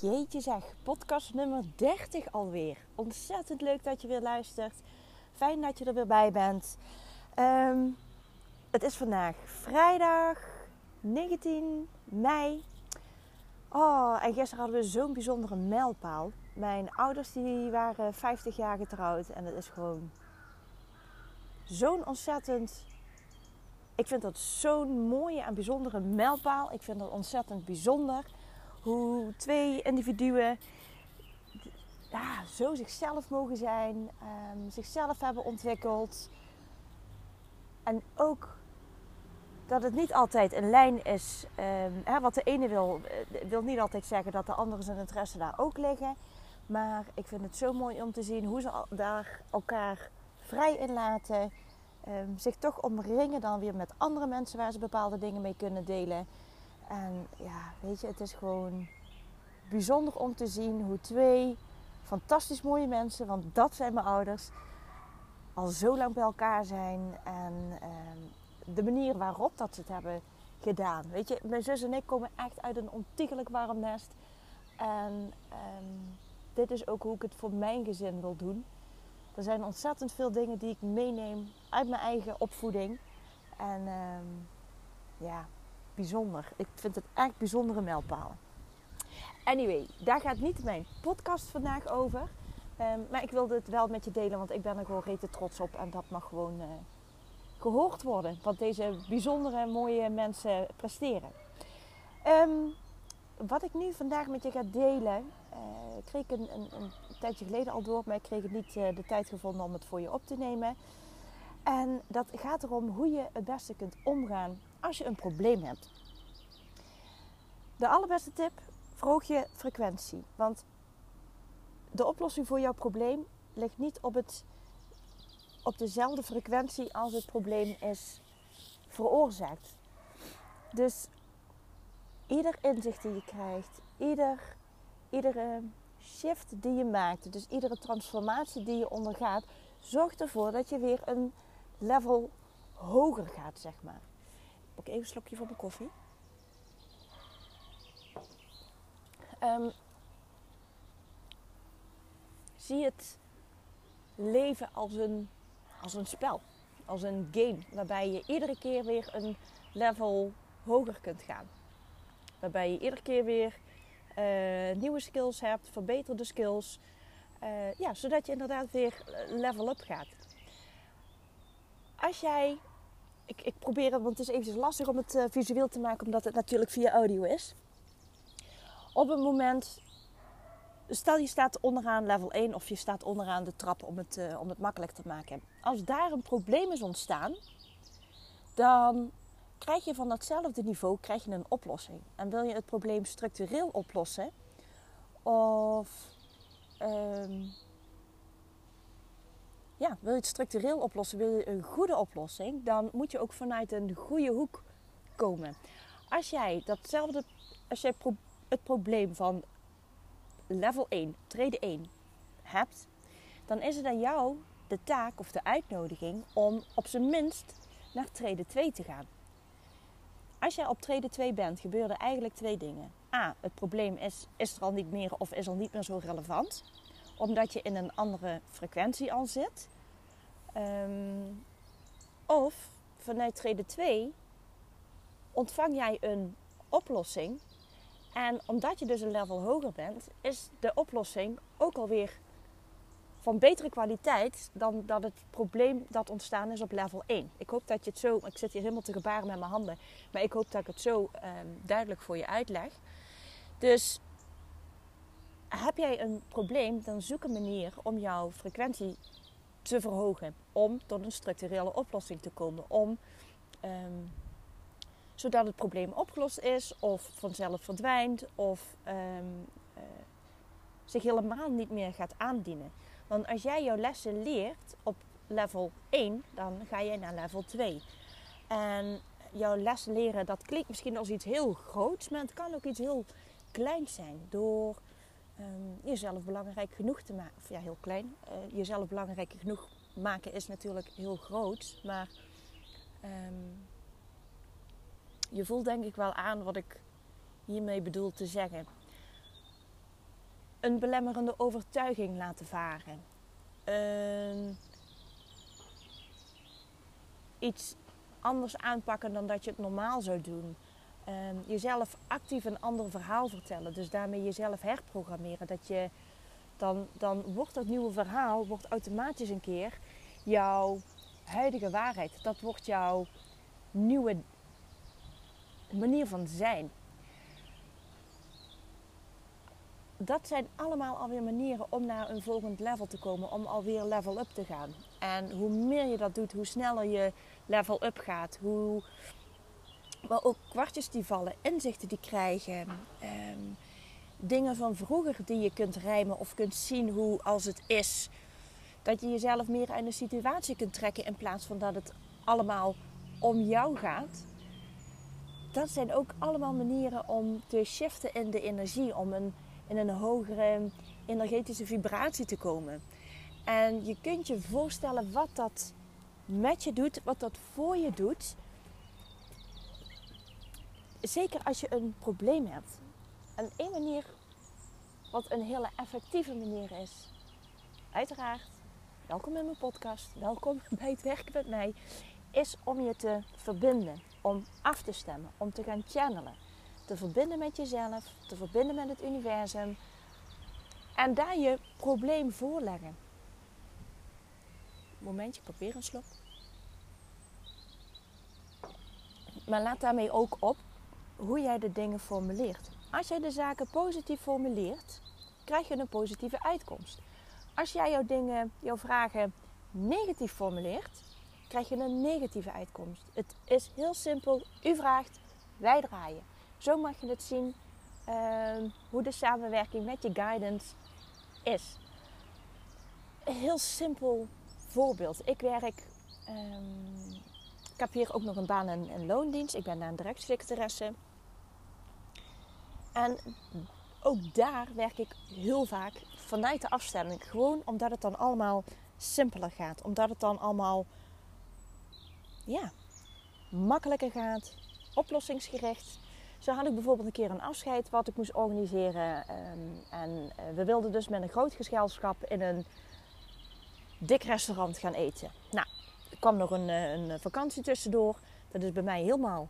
Jeetje zeg, podcast nummer 30 alweer. Ontzettend leuk dat je weer luistert. Fijn dat je er weer bij bent. Ehm, het is vandaag vrijdag 19 mei. Oh, en gisteren hadden we zo'n bijzondere mijlpaal. Mijn ouders die waren 50 jaar getrouwd. En het is gewoon zo'n ontzettend... Ik vind dat zo'n mooie en bijzondere mijlpaal. Ik vind dat ontzettend bijzonder hoe twee individuen zo zichzelf mogen zijn, um, zichzelf hebben ontwikkeld. En ook dat het niet altijd een lijn is. Um, hè, wat de ene wil, eh, wil niet altijd zeggen dat de andere zijn interesse daar ook liggen. Maar ik vind het zo mooi om te zien hoe ze daar elkaar vrij in laten. Um, zich toch omringen dan weer met andere mensen waar ze bepaalde dingen mee kunnen delen. En ja, weet je, het is gewoon bijzonder om te zien hoe twee fantastisch mooie mensen, want dat zijn mijn ouders, al zo lang bij elkaar zijn. En ehm, de manier waarop dat ze het hebben gedaan. Weet je, mijn zus en ik komen echt uit een ontiegelijk warm nest. En ehm, dit is ook hoe ik het voor mijn gezin wil doen. Er zijn ontzettend veel dingen die ik meeneem uit mijn eigen opvoeding. En ehm, ja, bijzonder. Ik vind het echt bijzondere mijlpalen. Anyway, daar gaat niet mijn podcast vandaag over. Um, maar ik wilde het wel met je delen, want ik ben er gewoon rete trots op. En dat mag gewoon uh, gehoord worden. Wat deze bijzondere, mooie mensen presteren. Um, wat ik nu vandaag met je ga delen, uh, kreeg ik een, een, een, tijdje geleden al door, maar ik kreeg het niet uh, de tijd gevonden om het voor je op te nemen. En dat gaat erom hoe je het beste kunt omgaan als je een probleem hebt. De allerbeste tip, verhoog je frequentie. Want de oplossing voor jouw probleem ligt niet op, het, op dezelfde frequentie als het probleem is veroorzaakt. Dus ieder inzicht die je krijgt, ieder, iedere shift die je maakt, dus iedere transformatie die je ondergaat, zorgt ervoor dat je weer een level hoger gaat, zeg maar. Pak even een slokje van mijn koffie. Um, zie het leven als een, als een spel, als een game, waarbij je iedere keer weer een level hoger kunt gaan. Waarbij je iedere keer weer uh, nieuwe skills hebt, verbeterde skills, uh, ja, zodat je inderdaad weer level up gaat. Als jij, ik, ik probeer het, want het is eventjes lastig om het uh, visueel te maken, omdat het natuurlijk via audio is op het moment, stel je staat onderaan level 1 of je staat onderaan de trap om het, uh, om het makkelijk te maken. Als daar een probleem is ontstaan, dan krijg je van datzelfde niveau krijg je een oplossing. En wil je het probleem structureel oplossen, of um, ja, wil je het structureel oplossen, wil je een goede oplossing, dan moet je ook vanuit een goede hoek komen. Als jij datzelfde, als jij het probleem van level 1, trede 1 hebt, dan is het aan jou de taak of de uitnodiging om op zijn minst naar trede 2 te gaan. Als jij op trede 2 bent, gebeuren eigenlijk twee dingen. A, het probleem is, is er al niet meer of is al niet meer zo relevant. Omdat je in een andere frequentie al zit. Um, of vanuit trede 2 ontvang jij een oplossing en omdat je dus een level hoger bent, is de oplossing ook alweer van betere kwaliteit dan dat het probleem dat ontstaan is op level 1. Ik hoop dat je het zo, ik zit hier helemaal te gebaren met mijn handen, maar ik hoop dat ik het zo um, duidelijk voor je uitleg. Dus heb jij een probleem, dan zoek een manier om jouw frequentie te verhogen. Om tot een structurele oplossing te komen. Om um, zodat het probleem opgelost is of vanzelf verdwijnt of um, uh, zich helemaal niet meer gaat aandienen. Want als jij jouw lessen leert op level 1, dan ga je naar level 2. En jouw lessen leren, dat klinkt misschien als iets heel groots, maar het kan ook iets heel kleins zijn. Door um, jezelf belangrijk genoeg te maken. Of ja, heel klein. Uh, jezelf belangrijk genoeg maken is natuurlijk heel groot. Maar um, je voelt denk ik wel aan wat ik hiermee bedoel te zeggen. een belemmerende overtuiging laten varen. Een, iets anders aanpakken dan dat je het normaal zou doen. Um, jezelf actief een ander verhaal vertellen. Dus daarmee jezelf herprogrammeren. Dat je dan, dan wordt dat nieuwe verhaal wordt automatisch een keer jouw huidige waarheid. Dat wordt jouw nieuwe manier van zijn. Dat zijn allemaal alweer manieren om naar een volgend level te komen, om alweer level up te gaan. En hoe meer je dat doet, hoe sneller je level up gaat, hoe maar ook kwartjes die vallen, inzichten die krijgen, ehm, dingen van vroeger die je kunt rijmen of kunt zien hoe als het is. Dat je jezelf meer in de situatie kunt trekken in plaats van dat het allemaal om jou gaat. Dat zijn ook allemaal manieren om te shiften in de energie, om een, in een hogere energetische vibratie te komen. En je kunt je voorstellen wat dat met je doet, wat dat voor je doet. Zeker als je een probleem hebt. En één manier, wat een hele effectieve manier is, uiteraard, welkom in mijn podcast, welkom bij het werken met mij, is om je te verbinden, om af te stemmen, om te gaan channelen. Te verbinden met jezelf, te verbinden met het universum en daar je probleem voorleggen. Momentje, probeer een slok. Maar laat daarmee ook op hoe jij de dingen formuleert. Als jij de zaken positief formuleert, krijg je een positieve uitkomst. Als jij jouw dingen, jouw vragen negatief formuleert, krijg je een negatieve uitkomst. Het is heel simpel. U vraagt, wij draaien. Zo mag je het zien uh, hoe de samenwerking met je guidance is. Een heel simpel voorbeeld. Ik werk, um, ik heb hier ook nog een baan en, en loondienst. Ik ben daar een directsecretaresse. En ook daar werk ik heel vaak vanuit de afstemming. Gewoon omdat het dan allemaal simpeler gaat. Omdat het dan allemaal ja, makkelijker gaat. Oplossingsgericht. Zo had ik bijvoorbeeld een keer een afscheid wat ik moest organiseren. Ehm, en eh, we wilden dus met een groot gezelschap in een dik restaurant gaan eten. Nou, er kwam nog een, eh, een vakantie tussendoor. Dat is bij mij helemaal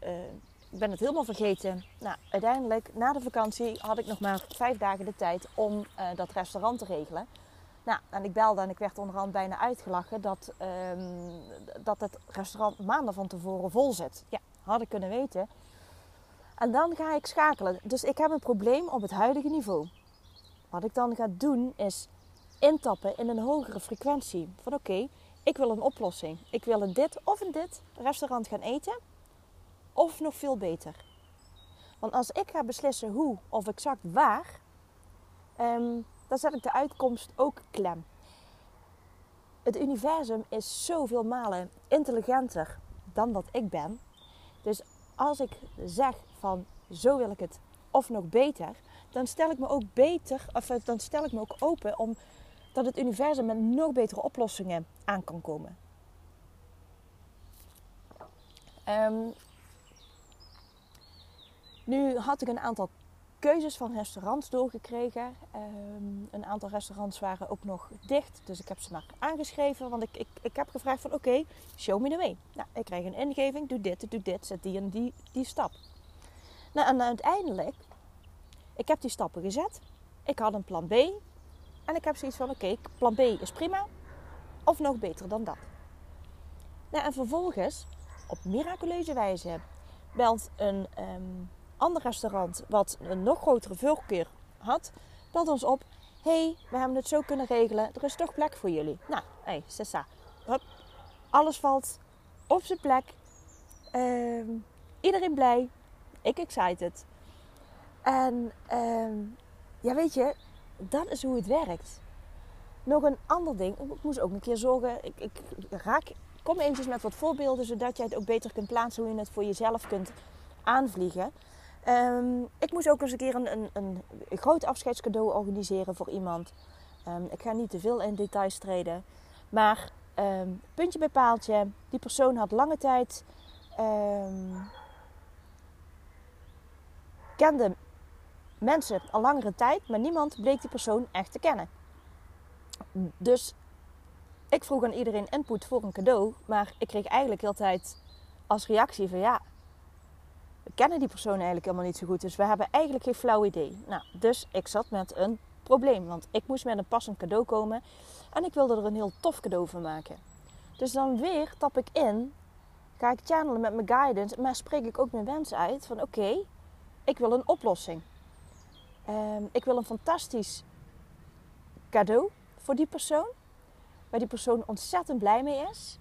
ik ben het helemaal vergeten. Nou, uiteindelijk, na de vakantie, had ik nog maar vijf dagen de tijd om uh, dat restaurant te regelen. Nou, en ik belde en ik werd onderhand bijna uitgelachen dat, um, dat het restaurant maanden van tevoren vol zit. Ja, had ik kunnen weten. En dan ga ik schakelen. Dus ik heb een probleem op het huidige niveau. Wat ik dan ga doen is intappen in een hogere frequentie. Van oké, ik wil een oplossing. Ik wil een dit of een dit restaurant gaan eten. Of nog veel beter. Want als ik ga beslissen hoe of exact waar, um, dan zet ik de uitkomst ook klem. Het universum is zoveel malen intelligenter dan dat ik ben. Dus als ik zeg van zo wil ik het of nog beter, dan stel ik me ook beter, of dan stel ik me ook open om dat het universum met nog betere oplossingen aan kan komen. Um, nu had ik een aantal keuzes van restaurants doorgekregen. Um, een aantal restaurants waren ook nog dicht, dus ik heb ze maar aangeschreven. Want ik, ik, ik heb gevraagd van oké, show me the way. Nou, ik kreeg een ingeving, doe dit, doe dit, zet die en die, die stap. Nou, en uiteindelijk, ik heb die stappen gezet. Ik had een plan B. En ik heb zoiets van oké, plan B is prima. Of nog beter dan dat. Nou, en vervolgens, op miraculeuze wijze, belt een... Um, ander restaurant, wat een nog grotere voorkeur had, belt ons op. hey, we hebben het zo kunnen regelen. Er is toch plek voor jullie. Nou, hé, hey, Sessa. Alles valt op zijn plek. Uh, iedereen blij. Ik excited. En uh, ja, weet je, dat is hoe het werkt. Nog een ander ding. Ik moest ook een keer zorgen. Ik, ik raak, kom eventjes met wat voorbeelden, zodat jij het ook beter kunt plaatsen hoe je het voor jezelf kunt aanvliegen. Um, ik moest ook eens een keer een, een, een, groot afscheidscadeau organiseren voor iemand. Um, ik ga niet te veel in details treden. Maar um, puntje bij paaltje. Die persoon had lange tijd... kende mensen al langere tijd, maar niemand bleek die persoon echt te kennen. Dus ik vroeg aan iedereen input voor een cadeau, maar ik kreeg eigenlijk altijd als reactie van ja, kennen die persoon eigenlijk helemaal niet zo goed, dus we hebben eigenlijk geen flauw idee. Nou, dus ik zat met een probleem, want ik moest met een passend cadeau komen en ik wilde er een heel tof cadeau van maken. Dus dan weer tap ik in, ga ik channelen met mijn guidance, maar spreek ik ook mijn wens uit van oké, ik wil een oplossing. Um, ik wil een fantastisch cadeau voor die persoon, waar die persoon ontzettend blij mee is.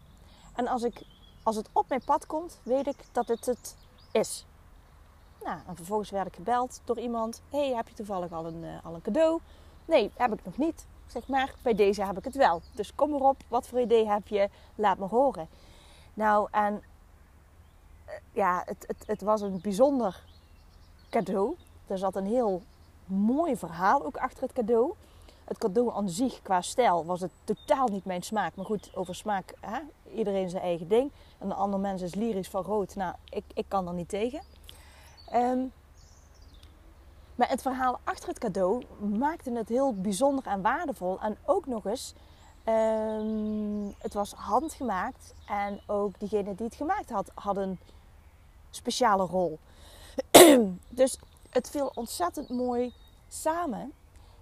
En als, ik, als het op mijn pad komt, weet ik dat het het is. Nou, en vervolgens werd ik gebeld door iemand. hey, heb je toevallig al een, uh, al een cadeau? Nee, heb ik nog niet. Zeg maar, bij deze heb ik het wel. Dus kom erop, wat voor idee heb je? Laat me horen. Nou, en uh, ja, het, het, het was een bijzonder cadeau. Er zat een heel mooi verhaal ook achter het cadeau. Het cadeau aan zich qua stijl was het totaal niet mijn smaak. Maar goed, over smaak, hè? iedereen zijn eigen ding. En de andere mens is lyrisch van rood. Nou, ik, ik kan er niet tegen. Um, maar het verhaal achter het cadeau maakte het heel bijzonder en waardevol. En ook nog eens, um, het was handgemaakt. En ook diegene die het gemaakt had, had een speciale rol. dus het viel ontzettend mooi samen.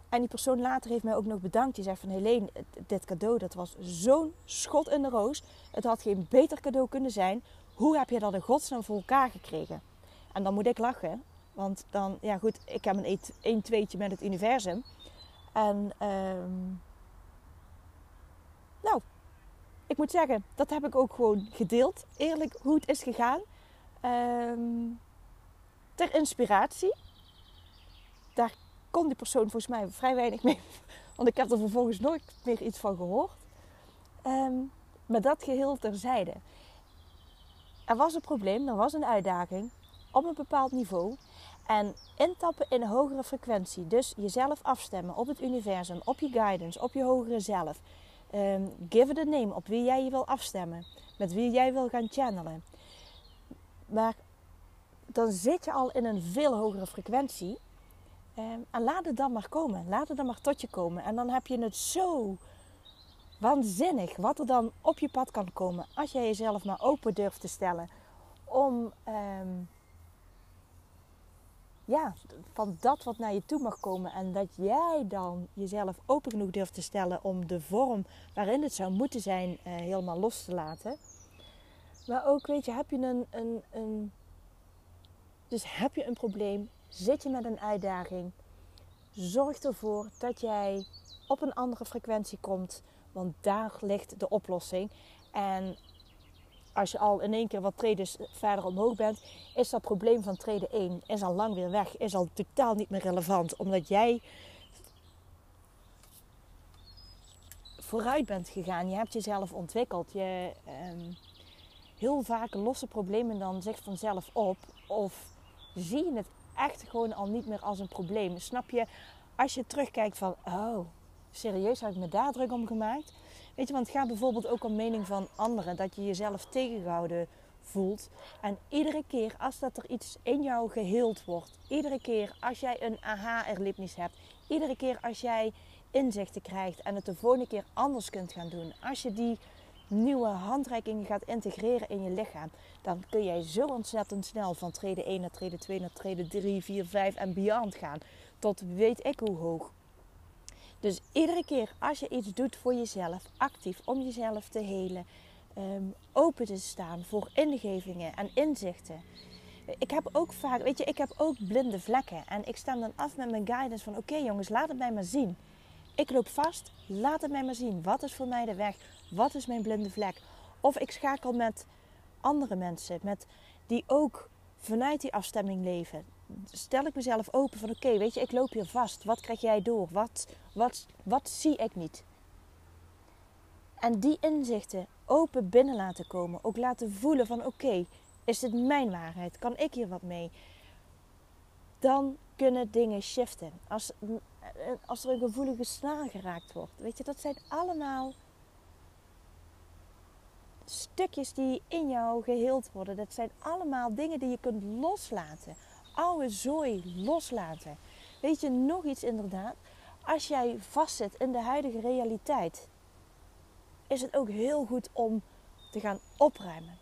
En die persoon later heeft mij ook nog bedankt. Die zegt van Helene, dit cadeau dat was zo'n schot in de roos. Het had geen beter cadeau kunnen zijn. Hoe heb je dat in godsnaam voor elkaar gekregen? En dan moet ik lachen. Want dan, ja goed, ik heb een 1 tweetje met het universum. En um, nou, ik moet zeggen, dat heb ik ook gewoon gedeeld. Eerlijk hoe het is gegaan. Um, ter inspiratie. Daar kon die persoon volgens mij vrij weinig mee. Want ik heb er vervolgens nooit meer iets van gehoord. Um, maar dat geheel terzijde. Er was een probleem, er was een uitdaging op een bepaald niveau. En intappen in een hogere frequentie. Dus jezelf afstemmen op het universum, op je guidance, op je hogere zelf. Um, give it a name op wie jij je wil afstemmen. Met wie jij wil gaan channelen. Maar dan zit je al in een veel hogere frequentie. Um, en laat het dan maar komen. Laat het dan maar tot je komen. En dan heb je het zo waanzinnig wat er dan op je pad kan komen. Als jij jezelf maar open durft te stellen om um, ja, van dat wat naar je toe mag komen. En dat jij dan jezelf open genoeg durft te stellen om de vorm waarin het zou moeten zijn uh, helemaal los te laten. Maar ook, weet je, heb je een, een, een. Dus heb je een probleem, zit je met een uitdaging, zorg ervoor dat jij op een andere frequentie komt, want daar ligt de oplossing. En als je al in één keer wat treden verder omhoog bent, is dat probleem van treden 1 is al lang weer weg, is al totaal niet meer relevant. Omdat jij vooruit bent gegaan, je hebt jezelf ontwikkeld. Je, um, heel vaak lossen problemen dan zich vanzelf op. Of zie je het echt gewoon al niet meer als een probleem. Snap je, als je terugkijkt van, oh, serieus, heb ik me daar druk om gemaakt? Weet je, want het gaat bijvoorbeeld ook om mening van anderen. Dat je jezelf tegengehouden voelt. En iedere keer als dat er iets in jou geheeld wordt. Iedere keer als jij een aha-erlebnis hebt. Iedere keer als jij inzichten krijgt en het de volgende keer anders kunt gaan doen. Als je die nieuwe handreikingen gaat integreren in je lichaam. Dan kun jij zo ontzettend snel van trede 1 naar trede 2 naar trede 3, 4, 5 en beyond gaan. Tot weet ik hoe hoog. Dus iedere keer als je iets doet voor jezelf, actief om jezelf te helen, um, open te staan voor ingevingen en inzichten. Ik heb ook vaak, weet je, ik heb ook blinde vlekken. En ik stem dan af met mijn guidance van oké jongens, laat het mij maar zien. Ik loop vast, laat het mij maar zien. Wat is voor mij de weg? Wat is mijn blinde vlek? Of ik schakel met andere mensen, met die ook vanuit die afstemming leven stel ik mezelf open van oké, weet je, ik loop hier vast. Wat krijg jij door? Wat, wat, wat zie ik niet? En die inzichten open binnen laten komen. Ook laten voelen van oké, is dit mijn waarheid? Kan ik hier wat mee? Dan kunnen dingen shiften. Als, als er een gevoelige snaar geraakt wordt. Weet je, dat zijn allemaal stukjes die in jou geheeld worden. Dat zijn allemaal dingen die je kunt loslaten oude zooi loslaten. weet je, nog iets inderdaad. Als jij vastzit in de huidige realiteit, is het ook heel goed om te gaan opruimen.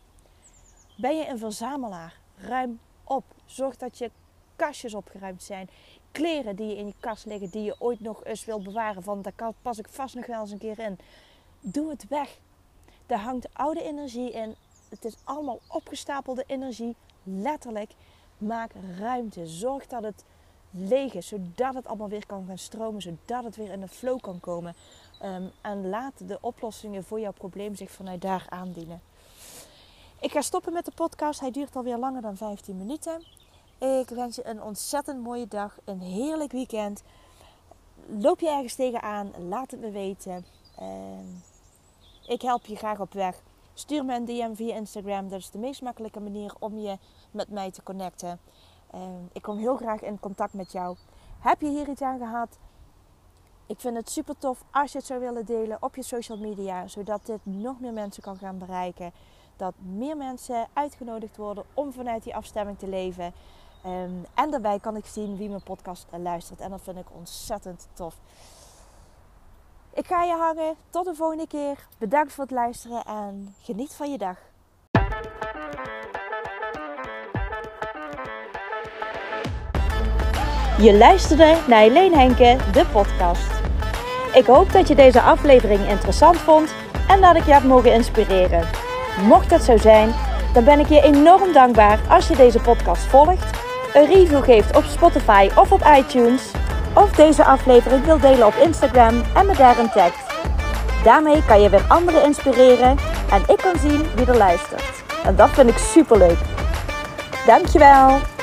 Ben je een verzamelaar? Ruim op. Zorg dat je kastjes opgeruimd zijn. Kleren die je in je kast liggen, die je ooit nog eens wilt bewaren. Van daar pas ik vast nog wel eens een keer in. Doe het weg. Daar hangt oude energie in. Het is allemaal opgestapelde energie. Letterlijk. Maak ruimte. Zorg dat het leeg is, zodat het allemaal weer kan gaan stromen, zodat het weer in de flow kan komen. Um, en laat de oplossingen voor jouw probleem zich vanuit daar aandienen. Ik ga stoppen met de podcast. Hij duurt alweer langer dan 15 minuten. Ik wens je een ontzettend mooie dag, een heerlijk weekend. Loop je ergens tegenaan, laat het me weten. Ehm, ik help je graag op weg. Stuur me een DM via Instagram. Dat is de meest makkelijke manier om je met mij te connecten. Ehm, ik kom heel graag in contact met jou. Heb je hier iets aan gehad? Ik vind het super tof als je het zou willen delen op je social media, zodat dit nog meer mensen kan gaan bereiken. Dat meer mensen uitgenodigd worden om vanuit die afstemming te leven. Ehm, en daarbij kan ik zien wie mijn podcast luistert. En dat vind ik ontzettend tof. Ik ga je hangen. Tot de volgende keer. Bedankt voor het luisteren en geniet van je dag. Je luisterde naar Helene Henke, de podcast. Ik hoop dat je deze aflevering interessant vond en dat ik je heb mogen inspireren. Mocht dat zo zijn, dan ben ik je enorm dankbaar als je deze podcast volgt, een review geeft op Spotify of op iTunes, of deze aflevering wil delen op Instagram en me daarin tagt. Daarmee kan je weer anderen inspireren en ik kan zien wie er luistert. En dat vind ik super leuk. Dankjewel!